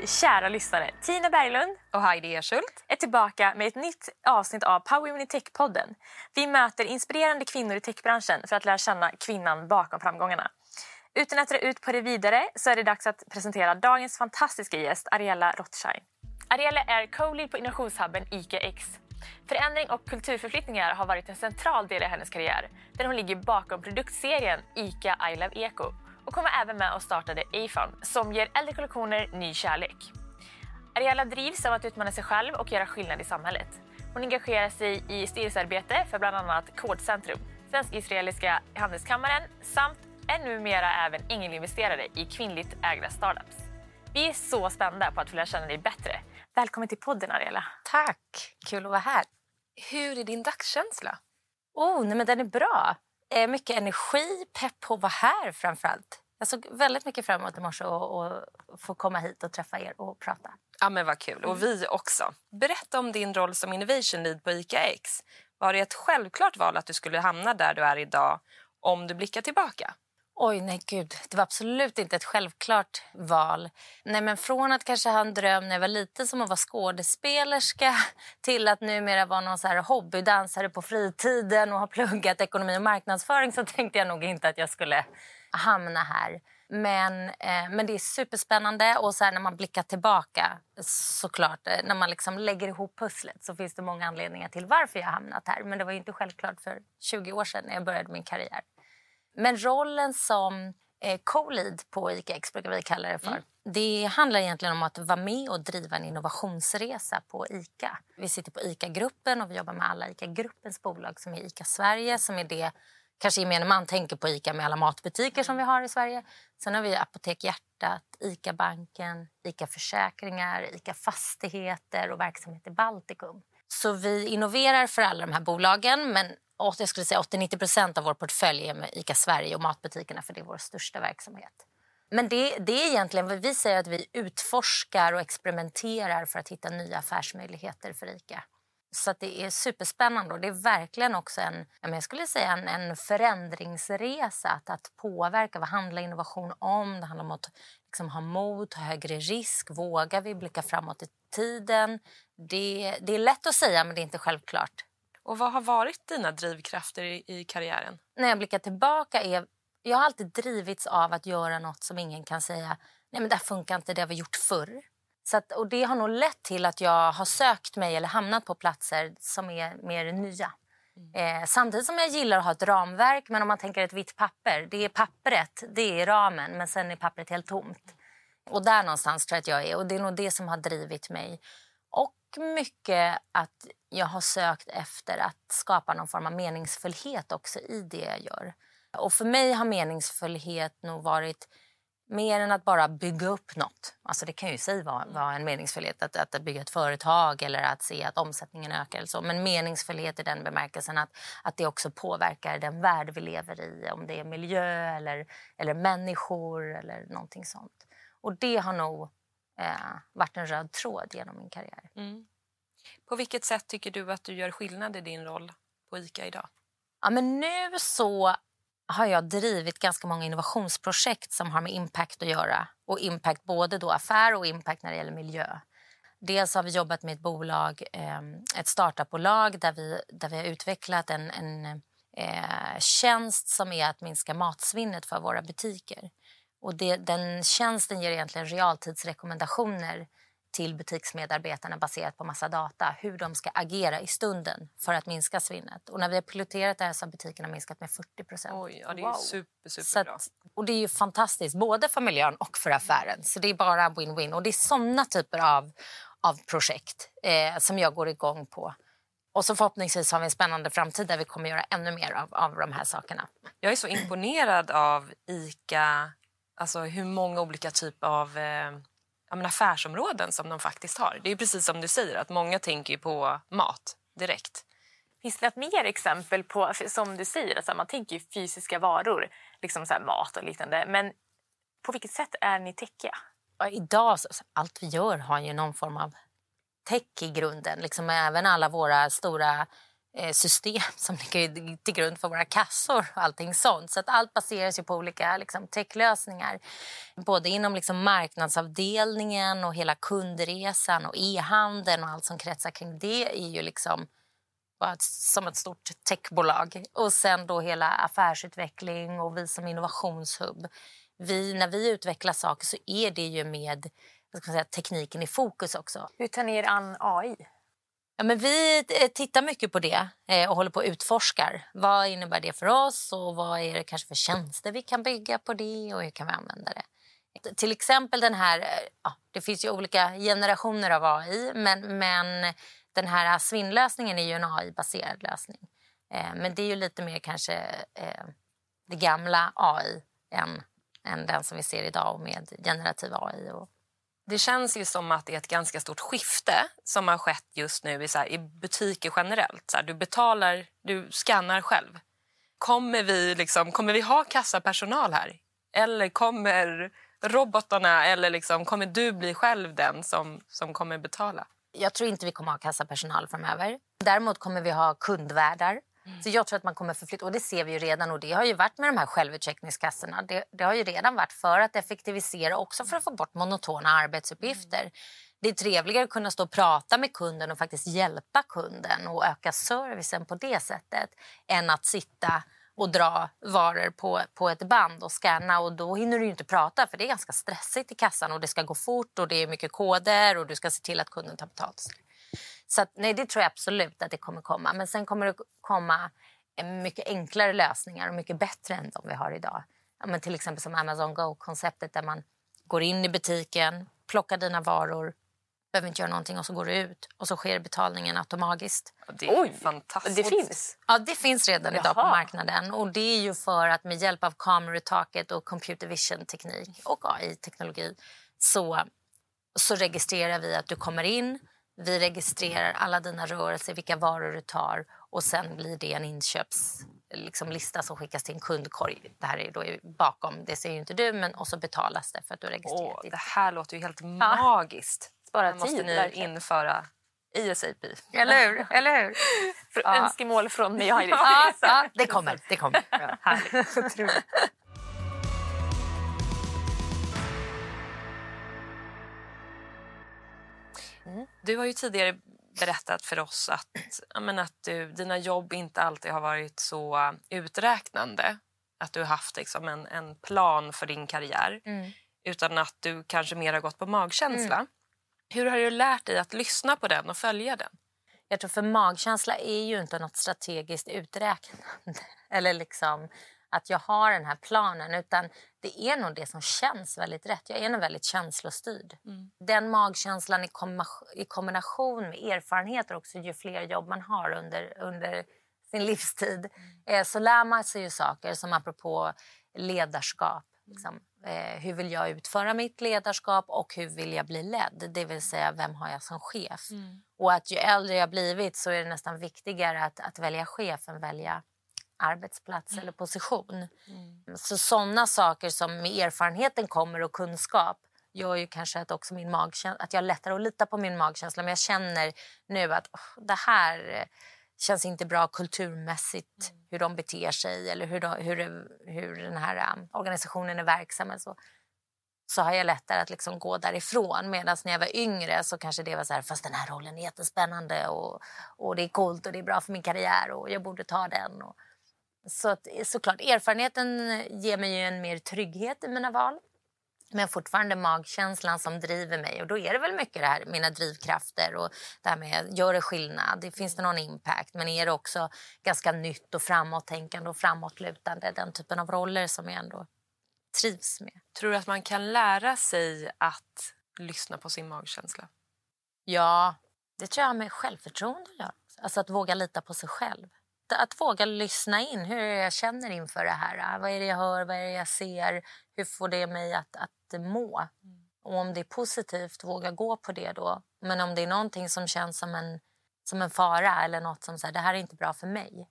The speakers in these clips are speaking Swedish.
Ni kära lyssnare, Tina Berglund och Heidi Ersult är tillbaka med ett nytt avsnitt av Power Women i Tech-podden. Vi möter inspirerande kvinnor i techbranschen för att lära känna kvinnan bakom framgångarna. Utan att dra ut på det vidare så är det dags att presentera dagens fantastiska gäst, Ariella Rothschein. Ariella är co-lead på innovationshubben ICA X. Förändring och kulturförflyttningar har varit en central del i hennes karriär där hon ligger bakom produktserien ICA I Love Eco och kommer även med och startade AFON som ger äldre kollektioner ny kärlek. Ariella drivs av att utmana sig själv och göra skillnad i samhället. Hon engagerar sig i styrelsearbete för bland annat Kodcentrum, Svensk-Israeliska handelskammaren samt är numera även ängelinvesterare i kvinnligt ägda startups. Vi är så spända på att få lära känna dig bättre. Välkommen till podden, Ariella. Tack! Kul att vara här. Hur är din dagskänsla? Oh, nej, men den är bra. Eh, mycket energi, pepp på att vara här framför allt. Jag såg väldigt mycket fram emot i morse och, få komma hit och träffa er och prata. Ja, men vad kul. Och vi också. Berätta om din roll som innovation lead på ICA X. Var det ett självklart val att du skulle hamna där du är idag om du blickar tillbaka? Oj, nej gud. Det var absolut inte ett självklart val. Nej, men från att kanske ha en dröm när jag var liten som att vara skådespelerska till att numera vara någon så här hobbydansare på fritiden och ha pluggat ekonomi och marknadsföring så tänkte jag nog inte att jag skulle hamna här. Men, eh, men det är superspännande och så när man blickar tillbaka såklart, eh, när man liksom lägger ihop pusslet så finns det många anledningar till varför jag hamnat här. Men det var inte självklart för 20 år sedan när jag började min karriär. Men rollen som eh, co-lead på ICA-X brukar vi kalla det för. Mm. Det handlar egentligen om att vara med och driva en innovationsresa på ICA. Vi sitter på ICA-gruppen och vi jobbar med alla ICA-gruppens bolag som är ICA Sverige som är det kanske gemene man tänker på ICA med alla matbutiker som vi har i Sverige. Sen har vi Apotek Hjärtat, ICA-banken, ICA Försäkringar, ICA Fastigheter och verksamhet i Baltikum. Så vi innoverar för alla de här bolagen men jag skulle säga 80-90 av vår portfölj är med ICA Sverige och matbutikerna för det är vår största verksamhet. Men det, det är egentligen vad vi säger att vi utforskar och experimenterar för att hitta nya affärsmöjligheter för ICA. Så det är superspännande och det är verkligen också en, jag skulle säga en, en förändringsresa att, att påverka. Vad handlar innovation om? Det handlar om att liksom ha mod, ta högre risk. Vågar vi blicka framåt i tiden? Det, det är lätt att säga men det är inte självklart. Och Vad har varit dina drivkrafter i, i karriären? När jag blickar tillbaka är jag har alltid drivits av att göra nåt som ingen kan säga nej men det funkar inte, det har vi gjort förr. Så att, och det har nog lett till att jag har sökt mig eller hamnat på platser som är mer nya. Mm. Eh, samtidigt som jag gillar att ha ett ramverk, men om man tänker ett vitt papper, det är pappret, det är ramen, men sen är pappret helt tomt. Och där någonstans tror jag att jag är och det är nog det som har drivit mig. Och mycket att jag har sökt efter att skapa någon form av meningsfullhet också i det jag gör. Och för mig har meningsfullhet nog varit mer än att bara bygga upp nåt. Alltså det kan ju i vara, vara en meningsfullhet att, att bygga ett företag eller att se att omsättningen ökar. Eller så. Men meningsfullhet i den bemärkelsen att, att det också påverkar den värld vi lever i. Om det är miljö eller, eller människor eller någonting sånt. Och det har nog eh, varit en röd tråd genom min karriär. Mm. På vilket sätt tycker du att du gör skillnad i din roll på ICA idag? Ja, men nu så har jag drivit ganska många innovationsprojekt som har med impact att göra. Och impact både då affär och impact när det gäller miljö. Dels har vi jobbat med ett bolag, ehm, ett startupbolag där vi, där vi har utvecklat en, en eh, tjänst som är att minska matsvinnet för våra butiker. Och det, den tjänsten ger egentligen realtidsrekommendationer till butiksmedarbetarna baserat på massa data hur de ska agera i stunden för att minska svinnet. Och när vi har piloterat det här så har butikerna minskat med 40 procent. Ja, det är wow. super, super att, och det är ju fantastiskt, både för miljön och för affären. Så det är bara win-win. Och det är såna typer av, av projekt eh, som jag går igång på. Och så förhoppningsvis har vi en spännande framtid där vi kommer göra ännu mer av, av de här sakerna. Jag är så imponerad av ICA, alltså hur många olika typer av eh ja, men affärsområden som de faktiskt har. Det är precis som du säger, att många tänker på mat direkt. Finns det något mer exempel på, som du säger, alltså man tänker ju fysiska varor, liksom så mat och liknande. Men på vilket sätt är ni techiga? idag, allt vi gör har ju någon form av tech i grunden. Liksom även alla våra stora Eh, system som ligger till grund för våra kassor och allting sånt. Så att allt baseras ju på olika liksom, techlösningar. Både inom liksom, marknadsavdelningen och hela kundresan och e-handeln och allt som kretsar kring det är ju liksom bara som ett stort techbolag. Och sen då hela affärsutveckling och vi som innovationshubb. Vi, när vi utvecklar saker så är det ju med vad ska man säga, tekniken i fokus också. Hur tar ni er an AI? Ja, men vi eh, tittar mycket på det eh, och håller på att utforskar. Vad innebär det för oss och vad är det kanske för tjänster vi kan bygga på det och hur kan vi använda det? Till exempel den här, eh, ja, det finns ju olika generationer av AI men, men den här svinnlösningen är ju en AI-baserad lösning. men det är ju lite mer kanske det gamla AI än, än den som vi ser idag med generativ AI och det känns ju som att det är ett ganska stort skifte som har skett just nu i, så här, i butiker generellt. Så här, du betalar, du skannar själv. Kommer vi, liksom, kommer vi ha kassapersonal här? Eller kommer robotarna eller liksom, kommer du bli själv den som, som kommer betala? Jag tror inte vi kommer ha kassapersonal framöver. Däremot kommer vi ha kundvärdar så jag tror att man kommer förflytta, och det ser vi ju redan och det har ju varit med de här självutcheckningskassorna. Det, det har ju redan varit för att effektivisera också för att få bort monotona arbetsuppgifter. Mm. Det är trevligare att kunna stå och prata med kunden och faktiskt hjälpa kunden och öka servicen på det sättet än att sitta och dra varor på, på ett band och scanna och då hinner du inte prata för det är ganska stressigt i kassan och det ska gå fort och det är mycket koder och du ska se till att kunden tar betalt. Så att, nej, det tror jag absolut att det kommer komma. Men sen kommer det komma mycket enklare lösningar och mycket bättre än de vi har idag. Ja, men till exempel som Amazon Go-konceptet där man går in i butiken, plockar dina varor, behöver inte göra någonting och så går du ut och så sker betalningen automatiskt. Det är Oj, fantastiskt. Det finns? Ja, det finns redan Jaha. idag på marknaden. Och det är ju för att med hjälp av kamerataket och computer vision-teknik och AI-teknologi så, så registrerar vi att du kommer in vi registrerar alla dina rörelser, vilka varor du tar och sen blir det en inköpslista liksom, som skickas till en kundkorg. Det här är då bakom, det ser ju inte du, men och så betalas det för att du har registrerat Åh, Det här låter ju helt magiskt. Spara tid. måste ni verkligen. införa i SAP. Eller hur? Eller hur? ja. Önskemål från mig. Ja, ja, det kommer. Det kommer. Ja, härligt. Mm. Du har ju tidigare berättat för oss att, men, att du, dina jobb inte alltid har varit så uträknande. Att du har haft liksom, en, en plan för din karriär. Mm. Utan att du kanske mer har gått på magkänsla. Mm. Hur har du lärt dig att lyssna på den och följa den? Jag tror för magkänsla är ju inte något strategiskt uträknande. Eller liksom att jag har den här planen utan det är nog det som känns väldigt rätt. Jag är nog väldigt känslostyrd. Mm. Den magkänslan i kombination med erfarenheter också ju fler jobb man har under, under sin livstid mm. eh, så lär man sig ju saker som apropå ledarskap. Liksom. Eh, hur vill jag utföra mitt ledarskap och hur vill jag bli ledd? Det vill säga, vem har jag som chef? Mm. Och att ju äldre jag blivit så är det nästan viktigare att, att välja chef än välja arbetsplats mm. eller position. Mm. Så sådana saker som med erfarenheten kommer och kunskap gör ju kanske att också min magkänsla, att jag lättare att lita på min magkänsla. Men jag känner nu att oh, det här känns inte bra kulturmässigt, mm. hur de beter sig eller hur, de, hur, hur den här um, organisationen är verksam. Så, så har jag lättare att liksom gå därifrån. Medan när jag var yngre så kanske det var så här, fast den här rollen är jättespännande och, och det är coolt och det är bra för min karriär och jag borde ta den. Och, så att, såklart, erfarenheten ger mig ju en mer trygghet i mina val. Men fortfarande magkänslan som driver mig. Och då är det väl mycket det här, mina drivkrafter och det här med, gör det skillnad? Det finns det någon impact? Men är det också ganska nytt och framåttänkande och framåtlutande? Den typen av roller som jag ändå trivs med. Tror du att man kan lära sig att lyssna på sin magkänsla? Ja, det tror jag har med självförtroende att göra. Alltså att våga lita på sig själv att våga lyssna in hur jag känner inför det här. Vad är det jag hör, vad är det jag ser? Hur får det mig att, att må? Och om det är positivt, våga gå på det då. Men om det är någonting som känns som en, som en fara eller något som säger det här är inte bra för mig.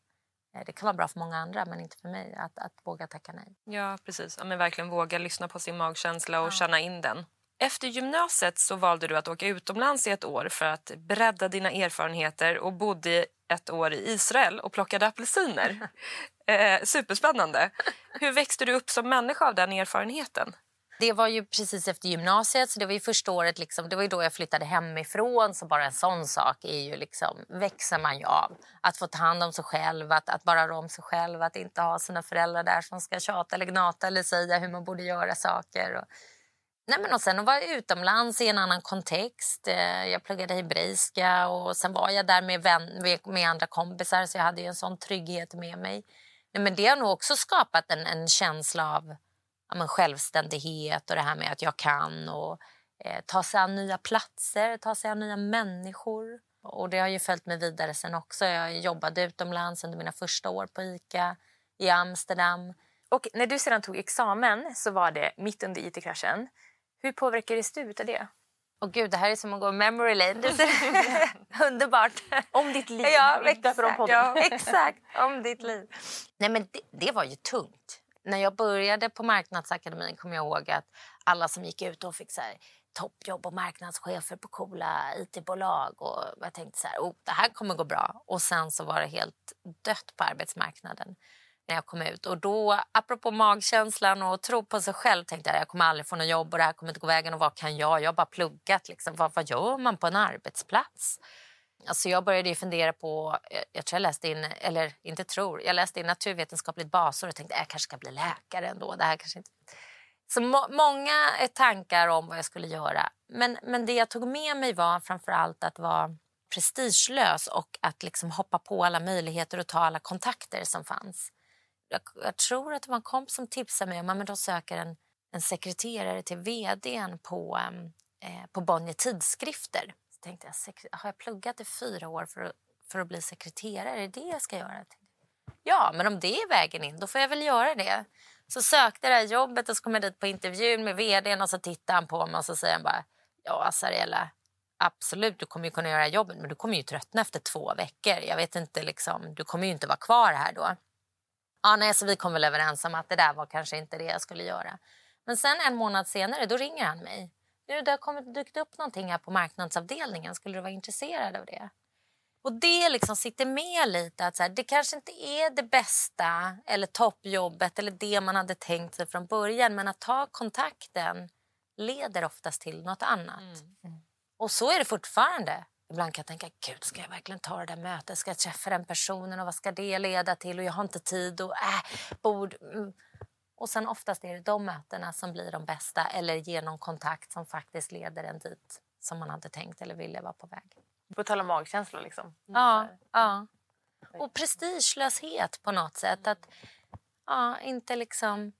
Eh, det kan vara bra för många andra, men inte för mig. Att, att våga tacka nej. Ja, precis. Ja, men verkligen våga lyssna på sin magkänsla och ja. känna in den. Efter gymnasiet så valde du att åka utomlands i ett år för att bredda dina erfarenheter och bodde ett år i Israel och plockade apelsiner. Eh, superspännande. Hur växte du upp som människa av den erfarenheten? Det var ju precis efter gymnasiet, så det var ju första året. Liksom, det var ju då jag flyttade hemifrån. Så bara en sån sak är ju liksom, växer man ju av. Att få ta hand om sig själv, att, att bara rå om sig själv. Att inte ha sina föräldrar där som ska tjata eller gnata eller säga hur man borde göra saker. Och, nej men och sen att vara utomlands i en annan kontext. Eh, jag pluggade hebreiska och sen var jag där med, vän, med andra kompisar så jag hade ju en sån trygghet med mig. Nej, men det har nog också skapat en, en känsla av ja, men självständighet och det här med att jag kan och eh, ta sig an nya platser, ta sig an nya människor. Och det har ju följt mig vidare sen också. Jag jobbade utomlands under mina första år på ICA i Amsterdam. Och när du sedan tog examen så var det mitt under IT-kraschen. Hur påverkades du av det? Och gud, det här är som att gå memory lane. Underbart. Om ditt liv. Ja, exakt. Ja, exakt. Om ditt liv. Nej, men det, det var ju tungt när jag började på Marknadsakademin kom jag ihåg att alla som gick ut och fick så här, toppjobb och marknadschefer på coola it-bolag. Och jag tänkte så här, oh, det här kommer gå bra. Och sen så var det helt dött på arbetsmarknaden när jag kom ut. Och då, apropå magkänslan och tro på sig själv, tänkte jag jag kommer aldrig få något jobb och det här kommer inte gå vägen. Och vad kan jag? Jag har bara pluggat. Liksom. Vad, vad gör man på en arbetsplats? Alltså jag började fundera på, eh, jag tror jag läste in, eller inte tror, jag läste in naturvetenskapligt basår och tänkte äh, jag kanske ska bli läkare ändå. Det här kanske inte... Så må, många tankar om vad jag skulle göra. Men, men det jag tog med mig var framför allt att vara prestigelös och att liksom hoppa på alla möjligheter och ta alla kontakter som fanns. Jag, jag tror att det var en kompis som tipsade mig om att de söker en, en sekreterare till vdn på, eh, på Bonnier Tidskrifter Så tänkte jag, har jag pluggat i fyra år för att, för att bli sekreterare? Är det det jag ska göra? Ja, men om det är vägen in, då får jag väl göra det. Så sökte det här jobbet och så kom jag dit på intervjun med vdn och så tittade han på mig och så säger han bara, ja Sariella, absolut, du kommer ju kunna göra jobbet, men du kommer ju tröttna efter två veckor. Jag vet inte, liksom, du kommer ju inte vara kvar här då. Ja, nej, så vi kom väl överens om att det där var kanske inte det jag skulle göra. Men sen en månad senare, då ringer han mig du, det har kommit, dykt upp någonting här på marknadsavdelningen. Skulle du vara intresserad av det? Och det liksom sitter med lite. att så här, Det kanske inte är det bästa eller toppjobbet eller det man hade tänkt sig från början. Men att ta kontakten leder oftast till något annat. Mm. Och så är det fortfarande. Ibland kan jag tänka, gud ska jag verkligen ta det där mötet? Ska jag träffa den personen och vad ska det leda till? Och jag har inte tid och äh, bord. Mm. Och sen oftast är det de mötena som blir de bästa eller genom kontakt som faktiskt leder en dit som man hade tänkt eller ville vara på väg. På tal om magkänsla liksom. Ja, ja. Och prestigelöshet på något sätt. Att ja, inte liksom...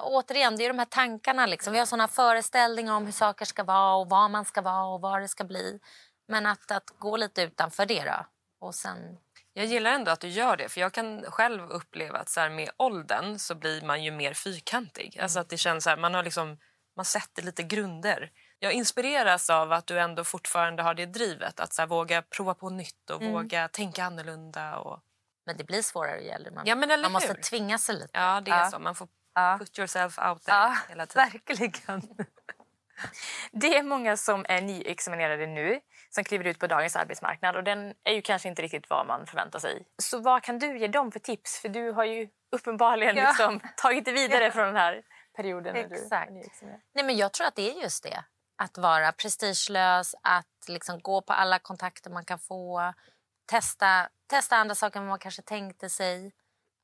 Återigen, det är de här tankarna. Liksom. Vi har såna föreställningar om hur saker ska vara och vad man ska vara och vad det ska bli. Men att, att gå lite utanför det då. Och sen jag gillar ändå att du gör det. För Jag kan själv uppleva att så här, med åldern så blir man ju mer fyrkantig. Mm. Alltså att det känns så här, man har liksom, man sätter lite grunder. Jag inspireras av att du ändå fortfarande har det drivet. Att så här, våga prova på nytt och mm. våga tänka annorlunda. Och... Men det blir svårare ju äldre man ja, men Man måste tvinga sig lite. Ja, det är ja. så. Man får put yourself out there ja, hela tiden. Verkligen. Det är många som är nyexaminerade nu som kliver ut på dagens arbetsmarknad och den är ju kanske inte riktigt vad man förväntar sig. Så vad kan du ge dem för tips? För du har ju uppenbarligen ja. liksom tagit det vidare ja. från den här perioden. Exakt. Nej, men jag tror att det är just det. Att vara prestigelös, att liksom gå på alla kontakter man kan få. Testa, testa andra saker än man kanske tänkte sig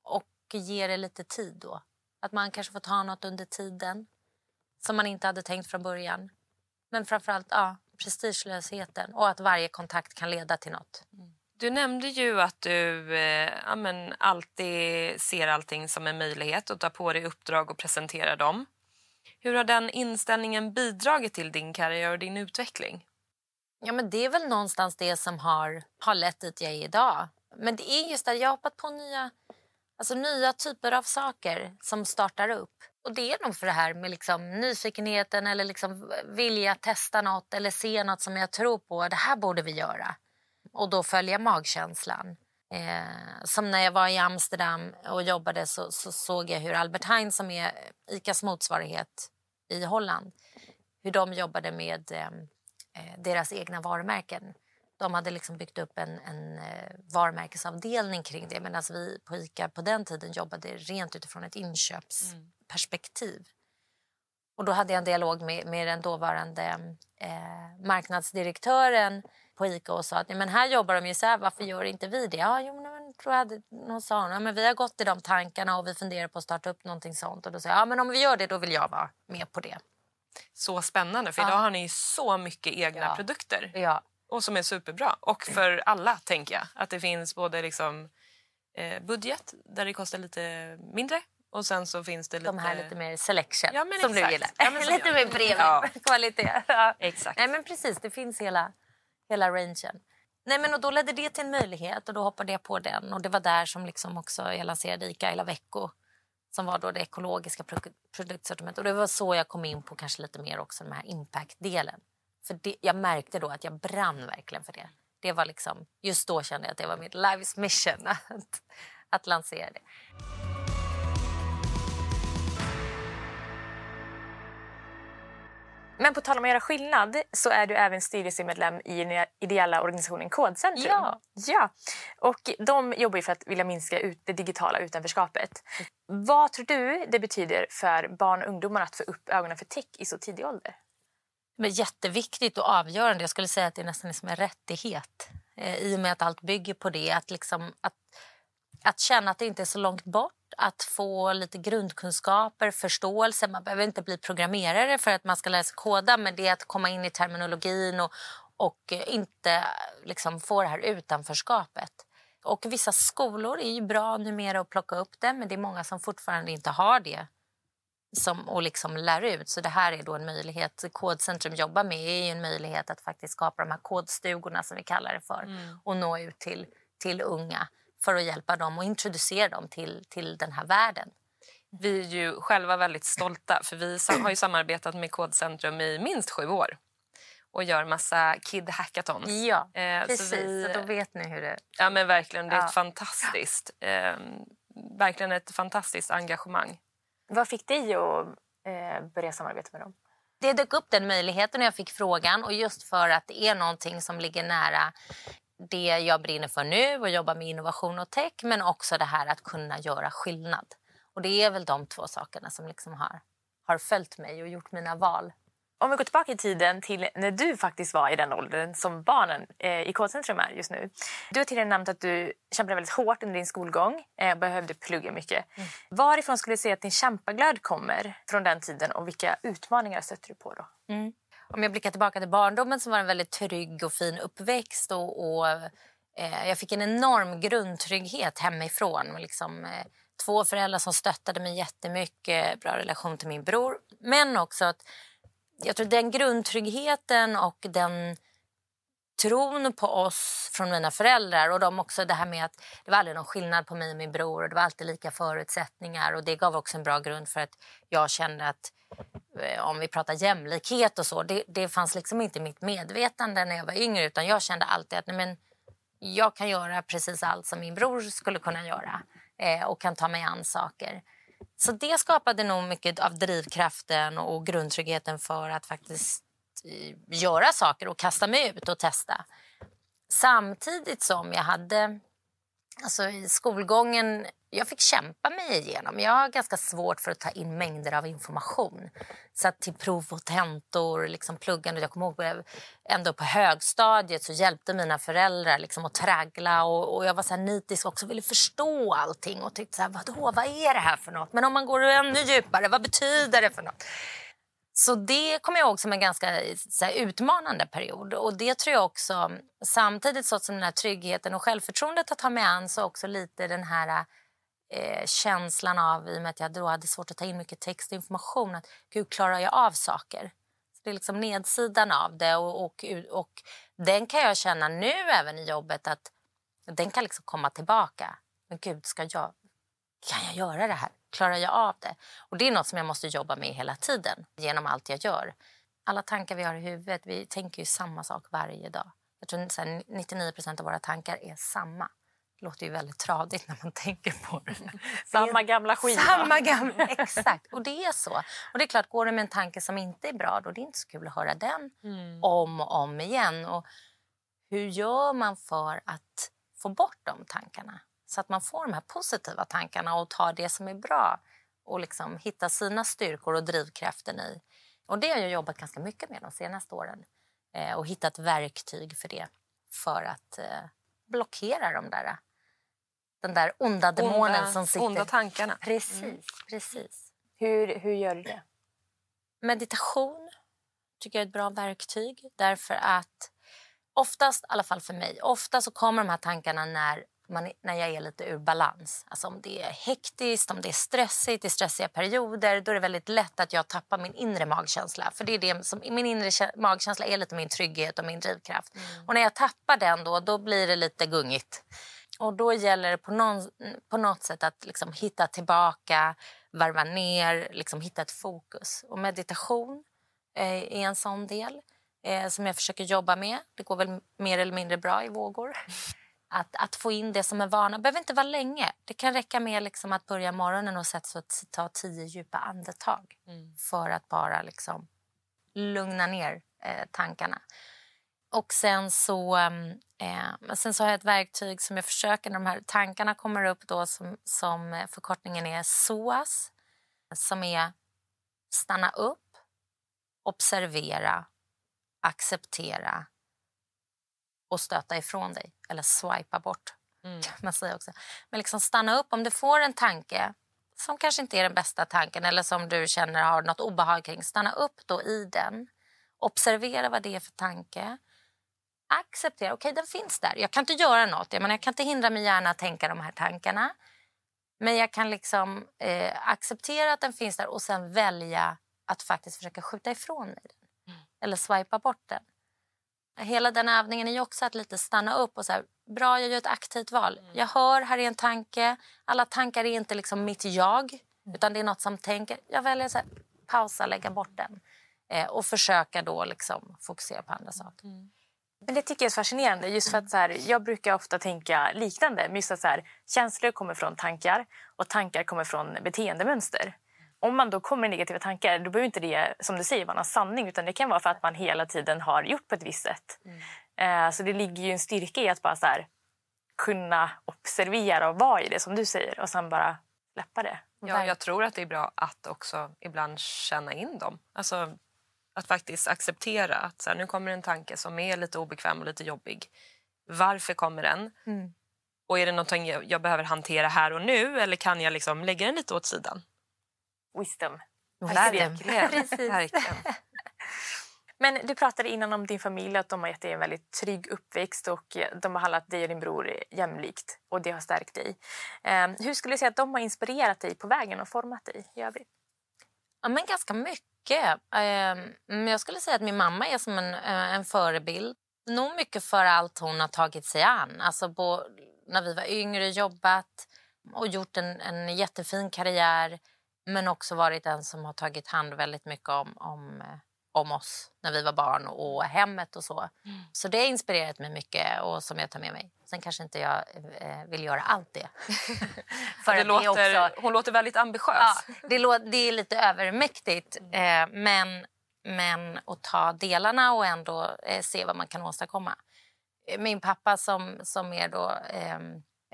och ge det lite tid då. Att man kanske får ta något under tiden som man inte hade tänkt från början. Men framförallt ja, prestigelösheten och att varje kontakt kan leda till något. Mm. Du nämnde ju att du eh, ja, men alltid ser allting som en möjlighet och tar på dig uppdrag och presenterar dem. Hur har den inställningen bidragit till din karriär och din utveckling? Ja, men det är väl någonstans det som har, har lett dit jag är idag. Men det är just att jag har hoppat på nya, alltså nya typer av saker som startar upp. Och det är nog för det här med liksom nyfikenheten eller liksom vilja testa något eller se något som jag tror på. Det här borde vi göra. Och då följa magkänslan. Eh, som när jag var i Amsterdam och jobbade så, så, såg jag hur Albert Heijn som är ICAs motsvarighet i Holland. Hur de jobbade med eh, eh deras egna varumärken. De hade liksom byggt upp en, en eh, varumärkesavdelning kring det medan vi på ICA på den tiden jobbade rent utifrån ett inköpsperspektiv. Och då hade jag en dialog med, med den dåvarande eh, marknadsdirektören på ICA och sa att men här jobbar de ju så här, varför gör inte vi det? Ja, jo, men, tror jag någon sa ja, men vi har gått i de tankarna och vi funderar på att starta upp någonting sånt. Och då sa jag, ja men om vi gör det då vill jag vara med på det. Så spännande, för ja. idag har ni så mycket egna ja. produkter. Ja. Och som är superbra. Och för alla, tänker jag. Att det finns både liksom, eh, budget, där det kostar lite mindre och sen så finns det lite... De här lite mer selection ja, som exakt. du gillar. Ja, lite mer premium ja. Exakt. Nej men precis, det finns hela, hela rangen. Nej, men och då ledde det till en möjlighet och då hoppade jag på den. Och Det var där som liksom också jag lanserade Ica Ila Vecco som var då det ekologiska produktsortimentet. Och det var så jag kom in på kanske lite mer också den här impact-delen. För det, jag märkte då att jag brann verkligen för det. Det var liksom, just då kände jag att det var mitt life's mission att, att lansera det. Men på tal om att göra skillnad så är du även styrelsemedlem i den ideella organisationen Kodcentrum. Ja. ja. Och de jobbar för att vilja minska ut det digitala utanförskapet. Vad tror du det betyder för barn och ungdomar att få upp ögonen för tech i så tidig ålder? Men jätteviktigt och avgörande. Jag skulle säga att det är nästan liksom en rättighet eh, i och med att allt bygger på det. Att, liksom, att, att känna att det inte är så långt bort att få lite grundkunskaper, förståelse. Man behöver inte bli programmerare för att man ska lära sig koda men det är att komma in i terminologin och, och inte liksom få det här utanförskapet. Och vissa skolor är ju bra numera att plocka upp det men det är många som fortfarande inte har det som, och liksom lär ut. Så det här är då en möjlighet. Kodcentrum jobbar med är en möjlighet att faktiskt skapa de här kodstugorna som vi kallar det för mm. och nå ut till, till unga för att hjälpa dem och introducera dem till, till den här världen. Vi är ju själva väldigt stolta för vi har ju samarbetat med Kodcentrum i minst sju år och gör massa kid hackathons. Ja, eh, precis. Så, vi, så då vet ni hur det... Ja, men verkligen. Det är ja. fantastiskt, eh, verkligen ett fantastiskt engagemang. Vad fick dig att eh, börja samarbeta med dem? Det dök upp den möjligheten när jag fick frågan och just för att det är någonting som ligger nära det jag brinner för nu och jobbar med innovation och tech men också det här att kunna göra skillnad. Och det är väl de två sakerna som liksom har, har följt mig och gjort mina val. Om vi går tillbaka i tiden till när du faktiskt var i den åldern som barnen eh, i K-centrum är just nu. Du har tidigare nämnt att du kämpade väldigt hårt under din skolgång eh, behövde plugga mycket. Mm. Varifrån skulle du säga att din kämpaglöd kommer från den tiden och vilka utmaningar stötte du på då? Mm om jag blickar tillbaka till barndomen så var det en väldigt trygg och fin uppväxt. Och, och eh, jag fick en enorm grundtrygghet hemifrån. Liksom, eh, två föräldrar som stöttade mig jättemycket, bra relation till min bror. Men också att jag tror den grundtryggheten och den tron på oss från mina föräldrar och de också det här med att det var aldrig någon skillnad på mig och min bror och det var alltid lika förutsättningar och det gav också en bra grund för att jag kände att eh, om vi pratar jämlikhet och så, det, det fanns liksom inte i mitt medvetande när jag var yngre utan jag kände alltid att nej men, jag kan göra precis allt som min bror skulle kunna göra eh, och kan ta mig an saker. Så det skapade nog mycket av drivkraften och grundtryggheten för att faktiskt eh, göra saker och kasta mig ut och testa. Samtidigt som jag hade... Alltså i skolgången... Jag fick kämpa mig igenom. Jag har ganska svårt för att ta in mängder av information. Så till prov och tentor, liksom pluggande. Jag kommer ihåg ändå på högstadiet så hjälpte mina föräldrar liksom att traggla. Och, och jag var så nitisk och också ville förstå allting. Och tyckte så här, vadå, vad är det här för något? Men om man går ännu djupare, vad betyder det för något? Så det kommer jag ihåg som en ganska här, utmanande period. Och det tror jag också, samtidigt så som den här tryggheten och självförtroendet att ta mig an så också lite den här eh, känslan av, i och med att jag då hade svårt att ta in mycket text och information, att gud klarar jag av saker? Så det är liksom nedsidan av det och, och, och den kan jag känna nu även i jobbet att den kan liksom komma tillbaka. Men gud, ska jag, kan jag göra det här? Klarar jag av det? Och Det är något som jag måste jobba med hela tiden genom allt jag gör. Alla tankar vi har i huvudet, vi tänker ju samma sak varje dag. Jag tror att 99% av våra tankar är samma. Låter ju väldigt tradigt när man tänker på det. Samma gamla skiva. Samma gamla, exakt. Och det är så. Och det är klart, går det med en tanke som inte är bra, då är det inte så kul att höra den Mm. om och om igen. Och hur gör man för att få bort de tankarna? Så att man får de här positiva tankarna och tar det som är bra och liksom hitta sina styrkor och drivkraften i. Och det har jag jobbat ganska mycket med de senaste åren. Eh, och hittat verktyg för det. För att eh, blockera de där, den där onda demonen onda, som sitter... onda tankarna. Precis, precis. Hur, hur gör du det? Meditation tycker jag är ett bra verktyg. Därför att oftast, i alla fall för mig, ofta så kommer de här tankarna när, man, när jag är lite ur balans. Alltså om det är hektiskt, om det är stressigt, i stressiga perioder, då är det väldigt lätt att jag tappar min inre magkänsla. För det är det som, min inre kä- magkänsla är lite min trygghet och min drivkraft. Och när jag tappar den då, då blir det lite gungigt. Och då gäller det på, någon, på något sätt att liksom hitta tillbaka, varva ner, liksom hitta ett fokus. Och meditation eh, är en sån del eh, som jag försöker jobba med. Det går väl mer eller mindre bra i vågor. Att, att få in det som en vana. Det behöver inte vara länge. Det kan räcka med liksom att börja morgonen och sätta sig och ta tio djupa andetag för att bara liksom lugna ner eh, tankarna. Och sen så, ehm, eh, sen så har jag ett verktyg som jag försöker när de här tankarna kommer upp då som, som förkortningen är SOAS som är stanna upp, observera, acceptera och stöta ifrån dig eller swipa bort Mm. kan man säga också. Men liksom stanna upp om du får en tanke som kanske inte är den bästa tanken eller som du känner har något obehag kring. Stanna upp då i den. Observera vad det är för tanke. Acceptera, okej den finns där. Jag kan inte göra något. Jag, menar, jag kan inte hindra min hjärna att tänka de här tankarna. Men jag kan liksom eh, acceptera att den finns där och sen välja att faktiskt försöka skjuta ifrån mig den. Eller swipa bort den. Hela den övningen är också att lite stanna upp och så här, bra jag gör ett aktivt val. Jag hör, här är en tanke. Alla tankar är inte liksom mitt jag, utan det är något som tänker. Jag väljer att pausa, lägga bort den eh, och försöka då liksom fokusera på andra saker. Men det tycker jag är fascinerande. Just för att så här, jag brukar ofta tänka liknande. Men just att så här, känslor kommer från tankar och tankar kommer från beteendemönster. Om man då kommer med negativa tankar då behöver inte det som du säger vara en sanning utan det kan vara för att man hela tiden har gjort på ett visst sätt. Eh, så det ligger ju en styrka i att bara så här, kunna observera och vara i det som du säger och sen bara släppa det. Ja, jag tror att det är bra att också ibland känna in dem. Alltså att faktiskt acceptera att så här, nu kommer en tanke som är lite obekväm och lite jobbig. Varför kommer den? Mm. Och är det någonting jag, jag behöver hantera här och nu eller kan jag liksom lägga den lite åt sidan? Wisdom. Verkligen. Men du pratade innan om din familj att de har gett dig en väldigt trygg uppväxt och de har behandlat dig och din bror jämlikt och det har stärkt dig. Eh, hur skulle du säga att de har inspirerat dig på vägen och format dig i övrigt? Ja, men ganska mycket. Eh, jag skulle säga att min mamma är som en, eh, en förebild. Nog mycket för allt hon har tagit sig an. Alltså på, när vi var yngre, jobbat och gjort en, en jättefin karriär. Men också varit den som har tagit hand väldigt mycket om, om, eh, om oss när vi var barn och hemmet och så. Så det har inspirerat mig mycket och som jag tar med mig. Sen kanske inte jag eh, vill göra allt det. för Det låter, också- Hon låter väldigt ambitiös. Ja, det, lå- det är lite övermäktigt. Eh, men, men att ta delarna och ändå eh, se vad man kan åstadkomma. Eh, Min pappa som, som är, då, eh,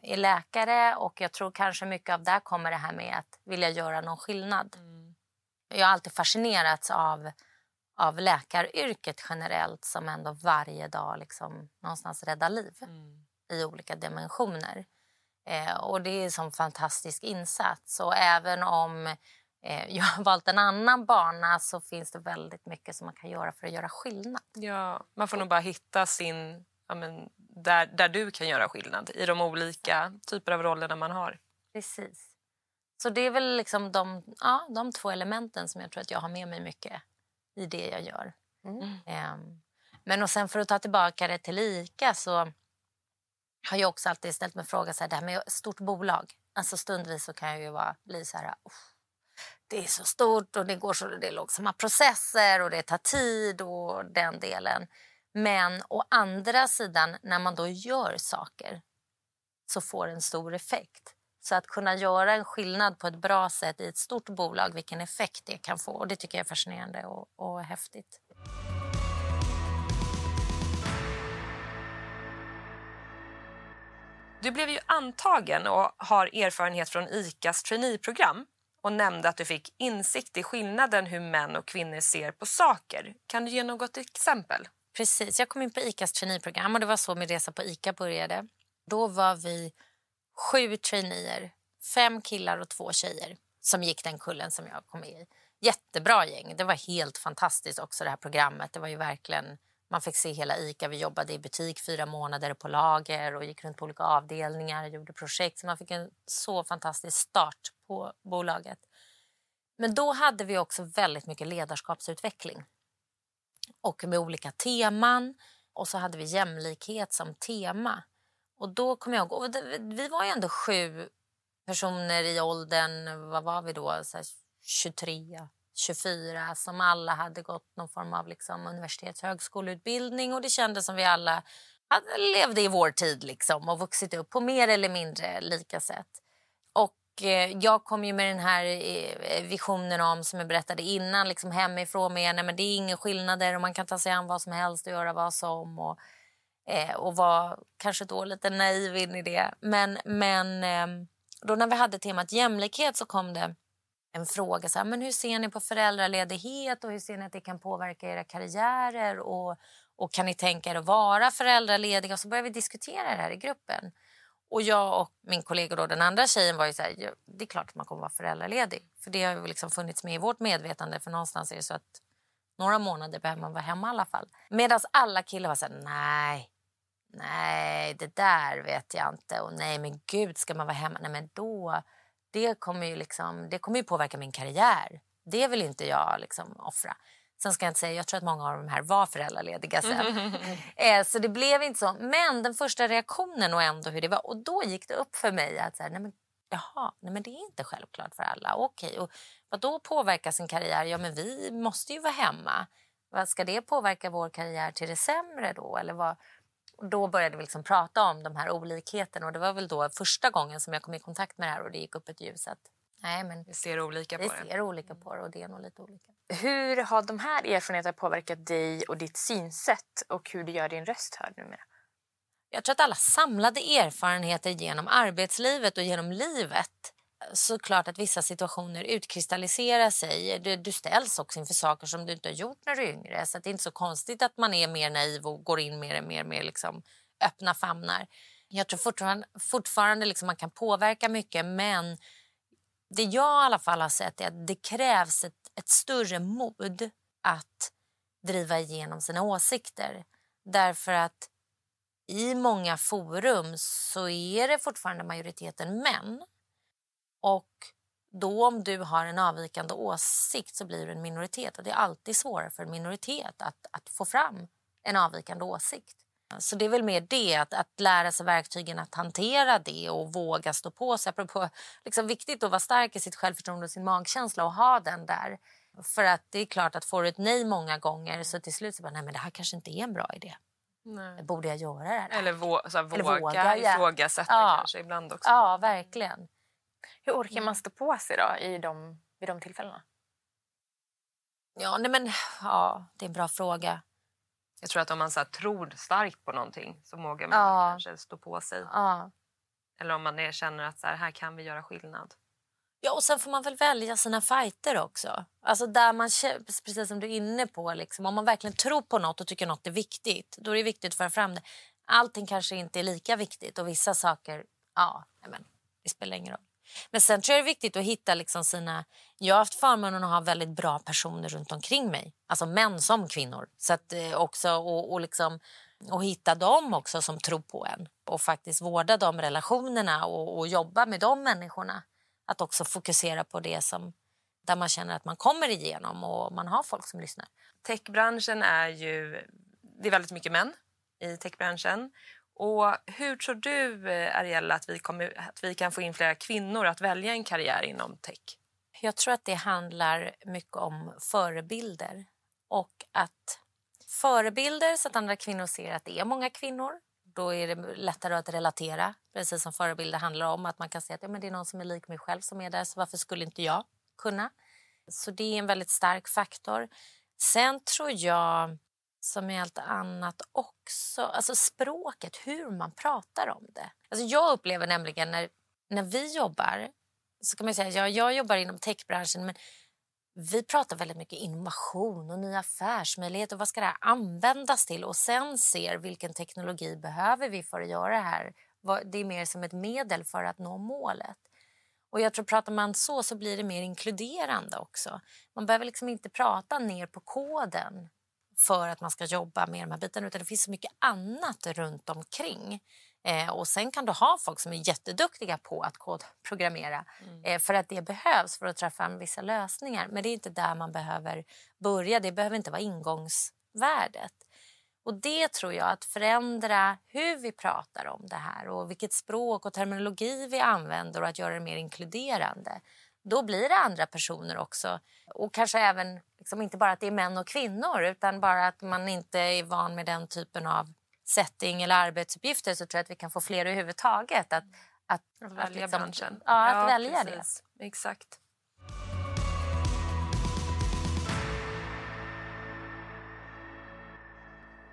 är läkare och jag tror kanske mycket av där kommer det här med att vilja göra någon skillnad. Jag har alltid fascinerats av, av läkaryrket generellt som ändå varje dag liksom någonstans räddar liv i olika dimensioner. Eh, och det är en sån fantastisk insats. Och även om eh, jag har valt en annan bana så finns det väldigt mycket som man kan göra för att göra skillnad. Ja, man får nog bara hitta sin... Ja, men, där, där du kan göra skillnad i de olika typer av rollerna man har. Precis. Så det är väl liksom de, ja, de två elementen som jag tror att jag har med mig mycket i det jag gör. Ehm, men och sen för att ta tillbaka det till ICA så har jag också alltid ställt mig frågan så här, det här med stort bolag. Alltså stundvis så kan jag ju vara, bli så här, "Uff, det är så stort och det går så det är långsamma processer och det tar tid och den delen. Men å andra sidan när man då gör saker så får det en stor effekt. Så att kunna göra en skillnad på ett bra sätt i ett stort bolag, vilken effekt det kan få. Och Det tycker jag är fascinerande och, och häftigt. Du blev ju antagen och har erfarenhet från ICAs traineeprogram och nämnde att du fick insikt i skillnaden hur män och kvinnor ser på saker. Kan du ge något exempel? Precis, jag kom in på ICAs traineeprogram och det var så min resa på ICA började. Då var vi sju traineer, fem killar och två tjejer som gick den kullen som jag kom med i. Jättebra gäng. Det var helt fantastiskt också det här programmet. Det var ju verkligen man fick se hela ICA. Vi jobbade i butik fyra månader på lager och gick runt på olika avdelningar och gjorde projekt. Så man fick en så fantastisk start på bolaget. Men då hade vi också väldigt mycket ledarskapsutveckling och med olika teman. Och så hade vi jämlikhet som tema. Och då kom jag ihåg, vi var ju ändå sju personer i åldern, vad var vi då, så 23, 24 som alla hade gått någon form av liksom universitets högskoleutbildning och det kändes som vi alla hade, levde i vår tid liksom och vuxit upp på mer eller mindre lika sätt. Och eh, jag kom ju med den här eh, visionen om, som jag berättade innan, liksom hemifrån med nej, men det är inga skillnader och man kan ta sig an vad som helst och göra vad som. Och, eh, och var kanske då lite naiv in i det. Men, men eh, då när vi hade temat jämlikhet så kom det en fråga. Så här, men hur ser ni på föräldraledighet och hur ser ni att det kan påverka era karriärer? Och, och kan ni tänka er att vara föräldralediga? Och så började vi diskutera det här i gruppen. Och jag och min kollega, då, den andra tjejen, var ju så här, det är klart att man kommer vara föräldraledig. För det har liksom funnits med i vårt medvetande. För någonstans är det så att några månader behöver man vara hemma i alla fall. Medan alla killar var så här, nej, nej, det där vet jag inte. Och nej, men gud, ska man vara hemma? Nej, men då det kommer ju, liksom, det kommer ju påverka min karriär. Det vill inte jag liksom offra. Sen ska jag inte säga, jag tror att många av de här var föräldralediga sen. eh, så det blev inte så. Men den första reaktionen och ändå hur det var. Och då gick det upp för mig att så här, nej men, jaha, nej men det är inte självklart för alla. Okej, och vad då påverka sin karriär? Ja men vi måste ju vara hemma. Vad Ska det påverka vår karriär till det sämre då? Eller vad, då började vi liksom prata om de här olikheterna och det var väl då första gången som jag kom i kontakt med det här och det gick upp ett ljus att nej men vi ser olika på vi det. ser olika på det och det är nog lite olika. Hur har de här erfarenheterna påverkat dig och ditt synsätt och hur du gör din röst hörd numera? Jag tror att alla samlade erfarenheter genom arbetslivet och genom livet såklart att vissa situationer utkristalliserar sig. Du, du ställs också inför saker som du inte har gjort när du är yngre. Så det är inte så konstigt att man är mer naiv och går in mer och mer med liksom öppna famnar. Jag tror fortfarande, fortfarande liksom man kan påverka mycket men det jag i alla fall har sett är att det krävs ett, ett större mod att driva igenom sina åsikter. Därför att i många forum så är det fortfarande majoriteten män och då om du har en avvikande åsikt så blir du en minoritet. Och det är alltid svårare för en minoritet att, att få fram en avvikande åsikt. Så det är väl mer det, att, att lära sig verktygen att hantera det och våga stå på sig. Apropå, liksom viktigt att vara stark i sitt självförtroende och sin magkänsla och ha den där. För att det är klart att får du ett nej många gånger så till slut så bara, nej men det här kanske inte är en bra idé. Nej. Borde jag göra det här? Eller, vå så här, våga, Eller våga ifrågasätta ja. kanske ibland också. Ja, verkligen. Hur orkar man mm. stå på sig då i de, vid de tillfällena? Ja, nej men, ja, det är en bra fråga. Jag tror att om man så här, tror starkt på någonting så vågar man ja. kanske stå på sig. Ja. Eller om man är, känner att så här, här kan vi göra skillnad. Ja, och sen får man väl välja sina fighter också. Alltså där man, precis som du är inne på, liksom, om man verkligen tror på något och tycker något är viktigt, då är det viktigt att föra fram det. Allting kanske inte är lika viktigt och vissa saker, ja, men, det spelar ingen roll. Men sen tror jag det är viktigt att hitta liksom sina... Jag har haft förmånen att ha väldigt bra personer runt omkring mig. Alltså män som kvinnor. Så att, eh, också, och, och, liksom, och hitta dem också som tror på en. Och faktiskt vårda de relationerna och, och jobba med de människorna. Att också fokusera på det som där man känner att man kommer igenom och man har folk som lyssnar. Techbranschen är ju... Det är väldigt mycket män i techbranschen. Och hur tror du, eh, Ariella, att vi, kommer, att vi kan få in fler kvinnor att välja en karriär inom tech? Jag tror att det handlar mycket om förebilder och att förebilder så att andra kvinnor ser att det är många kvinnor. då är det lättare att relatera. Precis som förebilder handlar om. Att man kan se att ja, men det är någon som är lik mig själv som är där, så varför skulle inte jag kunna? Så det är en väldigt stark faktor. Sen tror jag, som i allt annat också, alltså språket, hur man pratar om det. Alltså jag upplever nämligen när, när vi jobbar, så kan man säga, ja, jag jobbar inom techbranschen men vi pratar väldigt mycket innovation och nya affärsmöjligheter. Vad ska det här användas till? Och sen ser vilken teknologi behöver vi för att göra det här. Det är mer som ett medel för att nå målet. Och jag tror Pratar man så så blir det mer inkluderande också. Man behöver liksom inte prata ner på koden för att man ska jobba med de här bitarna utan det finns så mycket annat runt omkring. Eh, och Sen kan du ha folk som är jätteduktiga på att kodprogrammera mm. eh, för att det behövs för att träffa vissa lösningar. Men det är inte där man behöver börja. Det behöver inte vara ingångsvärdet. Och det tror jag, att förändra hur vi pratar om det här och vilket språk och terminologi vi använder och att göra det mer inkluderande. Då blir det andra personer också. Och kanske även, liksom, inte bara att det är män och kvinnor utan bara att man inte är van med den typen av setting eller arbetsuppgifter så tror jag att vi kan få fler överhuvudtaget att, att, att välja att liksom, branschen. Ja, att ja, välja precis. det. Exakt.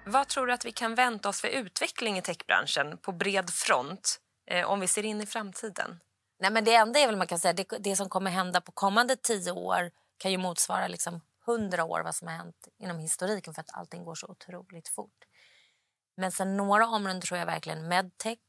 Vad tror du att vi kan vänta oss för utveckling i techbranschen på bred front eh, om vi ser in i framtiden? Nej, men det enda är väl man kan säga, det, det som kommer hända på kommande tio år kan ju motsvara liksom hundra år vad som har hänt inom historiken för att allting går så otroligt fort. Men sen några områden tror jag verkligen medtech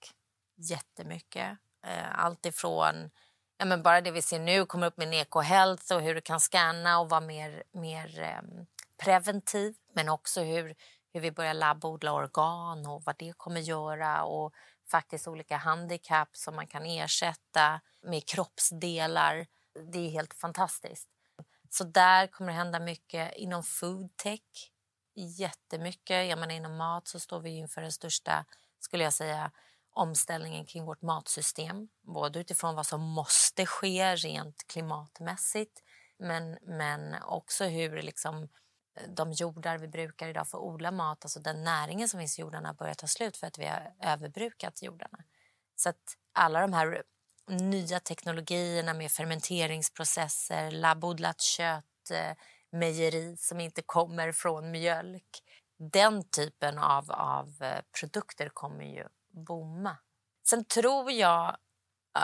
jättemycket. Eh, allt ifrån ja, men bara det vi ser nu kommer upp med ekohealth och hur du kan scanna och vara mer, mer eh, preventiv. Men också hur, hur vi börjar labbodla organ och vad det kommer göra och faktiskt olika handikapp som man kan ersätta med kroppsdelar. Det är helt fantastiskt. Så där kommer det hända mycket inom foodtech jättemycket. Jag menar, inom mat så står vi inför den största skulle jag säga, omställningen kring vårt matsystem. Både utifrån vad som måste ske rent klimatmässigt men, men också hur liksom, de jordar vi brukar idag för att odla mat, alltså den näringen som finns i jordarna börjar ta slut för att vi har överbrukat jordarna. Så att alla de här nya teknologierna med fermenteringsprocesser, labbodlat kött, eh, mejeri som inte kommer från mjölk. Den typen av, av eh, produkter kommer ju bomma. Sen tror jag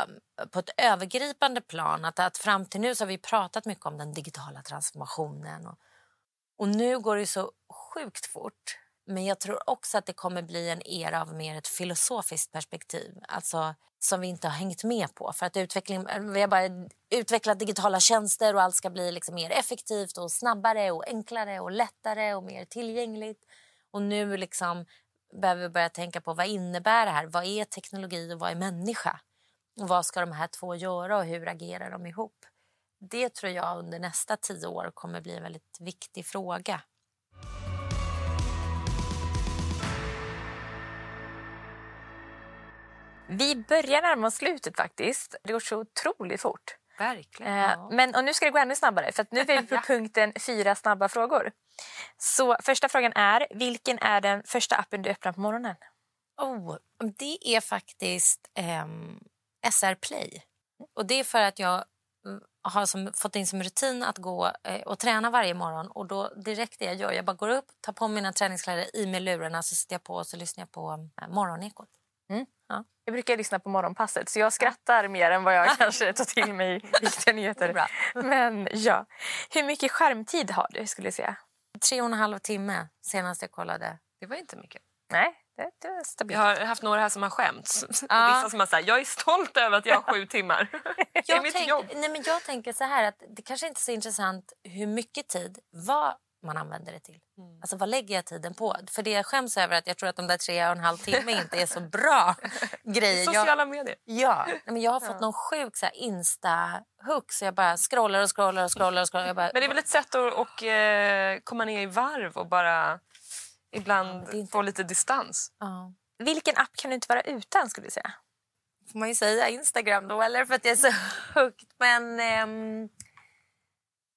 um, på ett övergripande plan att, att fram till nu så har vi pratat mycket om den digitala transformationen. Och, och nu går det så sjukt fort. Men jag tror också att det kommer bli en era av mer ett filosofiskt perspektiv. Alltså som vi inte har hängt med på. För att utveckling, vi har bara utvecklat digitala tjänster och allt ska bli liksom mer effektivt och snabbare och enklare och lättare och mer tillgängligt. Och nu liksom behöver vi börja tänka på vad innebär det här? Vad är teknologi och vad är människa? Och vad ska de här två göra och hur agerar de ihop? Det tror jag under nästa tio år kommer bli en väldigt viktig fråga. Vi börjar närma oss slutet faktiskt. Det går så otroligt fort. Verkligen. Eh, ja. Men, och nu ska det gå ännu snabbare för nu är vi på punkten fyra snabba frågor. Så första frågan är, vilken är den första appen du öppnar på morgonen? Oh, det är faktiskt eh, SR Play. Och det är för att jag har som, fått in som rutin att gå eh, och träna varje morgon. Och då direkt det jag gör, jag bara går upp, tar på mina träningskläder, i med lurarna, så sitter jag på och så lyssnar jag på eh, morgonekot. Mm. Ja. Jag brukar lyssna på morgonpasset så jag skrattar mer än vad jag kanske tar till mig viktiga nyheter. Men ja. Hur mycket skärmtid har du skulle jag säga? Tre och en halv timme senast jag kollade. Det var inte mycket. Nej, det, är stabilt. Jag har haft några här som har skämts. Ja. Vissa som har sagt jag är stolt över att jag har sju timmar. är mitt tänk, jobb. Nej, men jag tänker så här att det kanske inte är så intressant hur mycket tid, vad man använder det till. Mm. Alltså vad lägger jag tiden på? För det jag skäms över att jag tror att de där tre och en halv timme inte är så bra grejer. Sociala jag, medier. Ja, men jag har fått ja. någon sjuk så insta-hook så jag bara scrollar och scrollar och scrollar. Och scrollar. Bara, men det är väl ett sätt att och, eh, komma ner i varv och bara ibland ja, inte... få lite distans. Ja. Vilken app kan du inte vara utan skulle du säga? Får man ju säga Instagram då eller för att jag är så hooked. Men... Ehm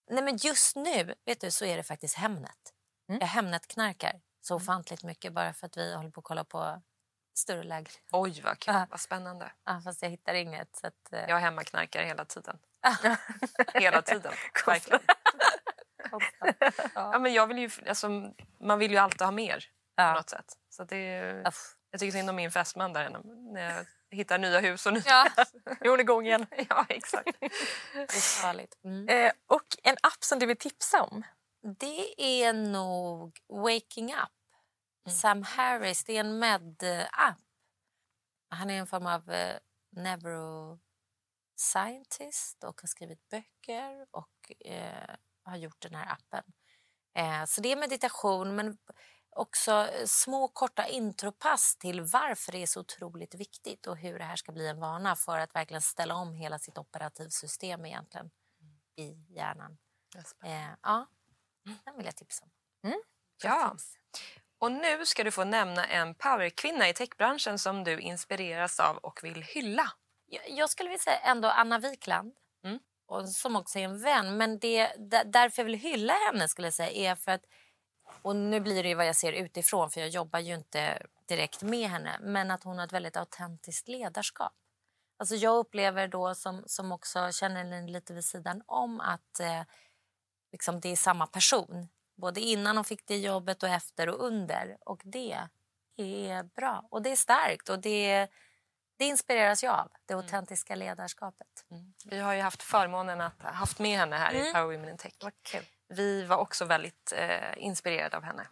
Nej, men just nu vet du, så är det faktiskt Hemnet. Mm. Jag Hemnet-knarkar så mm. ofantligt mycket bara för att vi håller på att kolla på större läger. Oj, vad kul. Ja. Vad spännande. Ja, fast jag hittar inget. Så att, eh, Jag hemmaknarkar hela tiden. hela tiden. Verkligen. Konstant. Ja, men jag vill ju, alltså, man vill ju alltid ha mer på Ja. något sätt. Så det är, Uff. jag tycker synd om min fästman där när jag hittar nya hus och nya... Ja, Nu är hon igång igen. ja exakt. det. Mm. Eh, och en app som du vill tipsa om? Det är nog Waking Up. Sam Harris. Det är en med-app. Han är en form av eh, neuroscientist och har skrivit böcker och eh, har gjort den här appen. Eh, så det är meditation men också eh, små korta intropass till varför det är så otroligt viktigt och hur det här ska bli en vana för att verkligen ställa om hela sitt operativsystem egentligen i hjärnan. Eh, ja, den vill jag tipsa om. Ja. Och nu ska du få nämna en powerkvinna i techbranschen som du inspireras av och vill hylla. Jag, jag skulle vilja säga ändå Anna Wikland, Mm och som också är en vän. Men det, därför jag vill hylla henne skulle jag säga är för att... Och nu blir det ju vad jag ser utifrån, för jag jobbar ju inte direkt med henne. Men att hon har ett väldigt autentiskt ledarskap. Alltså jag upplever då, som, som också känner henne lite vid sidan om, att eh, liksom det är samma person. Både innan hon fick det jobbet och efter och under. Och det är bra. Och det är starkt och det, det inspireras jag av. Det autentiska ledarskapet. Vi har ju haft förmånen att ha haft med henne här i Power Women in Tech. Vad kul. Vi var också väldigt eh, inspirerade av henne.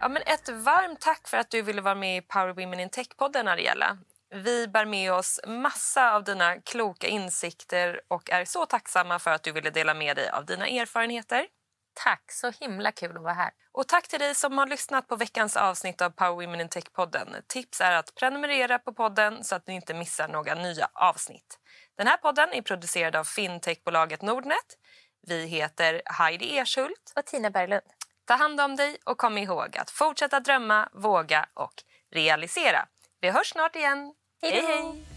Ja, men ett varmt tack för att du ville vara med i Power Women in Tech-podden, Ariella. Vi bär med oss massa av dina kloka insikter och är så tacksamma för att du ville dela med dig av dina erfarenheter. Tack, så himla kul att vara här. Och tack till dig som har lyssnat på veckans avsnitt av Power Women in Tech-podden. Tips är att prenumerera på podden så att du inte missar några nya avsnitt. Den här podden är producerad av fintechbolaget Nordnet. Vi heter Heidi Ershult. Och Tina Berglund. Ta hand om dig och kom ihåg att fortsätta drömma, våga och realisera. Vi hörs snart igen. Hej hej!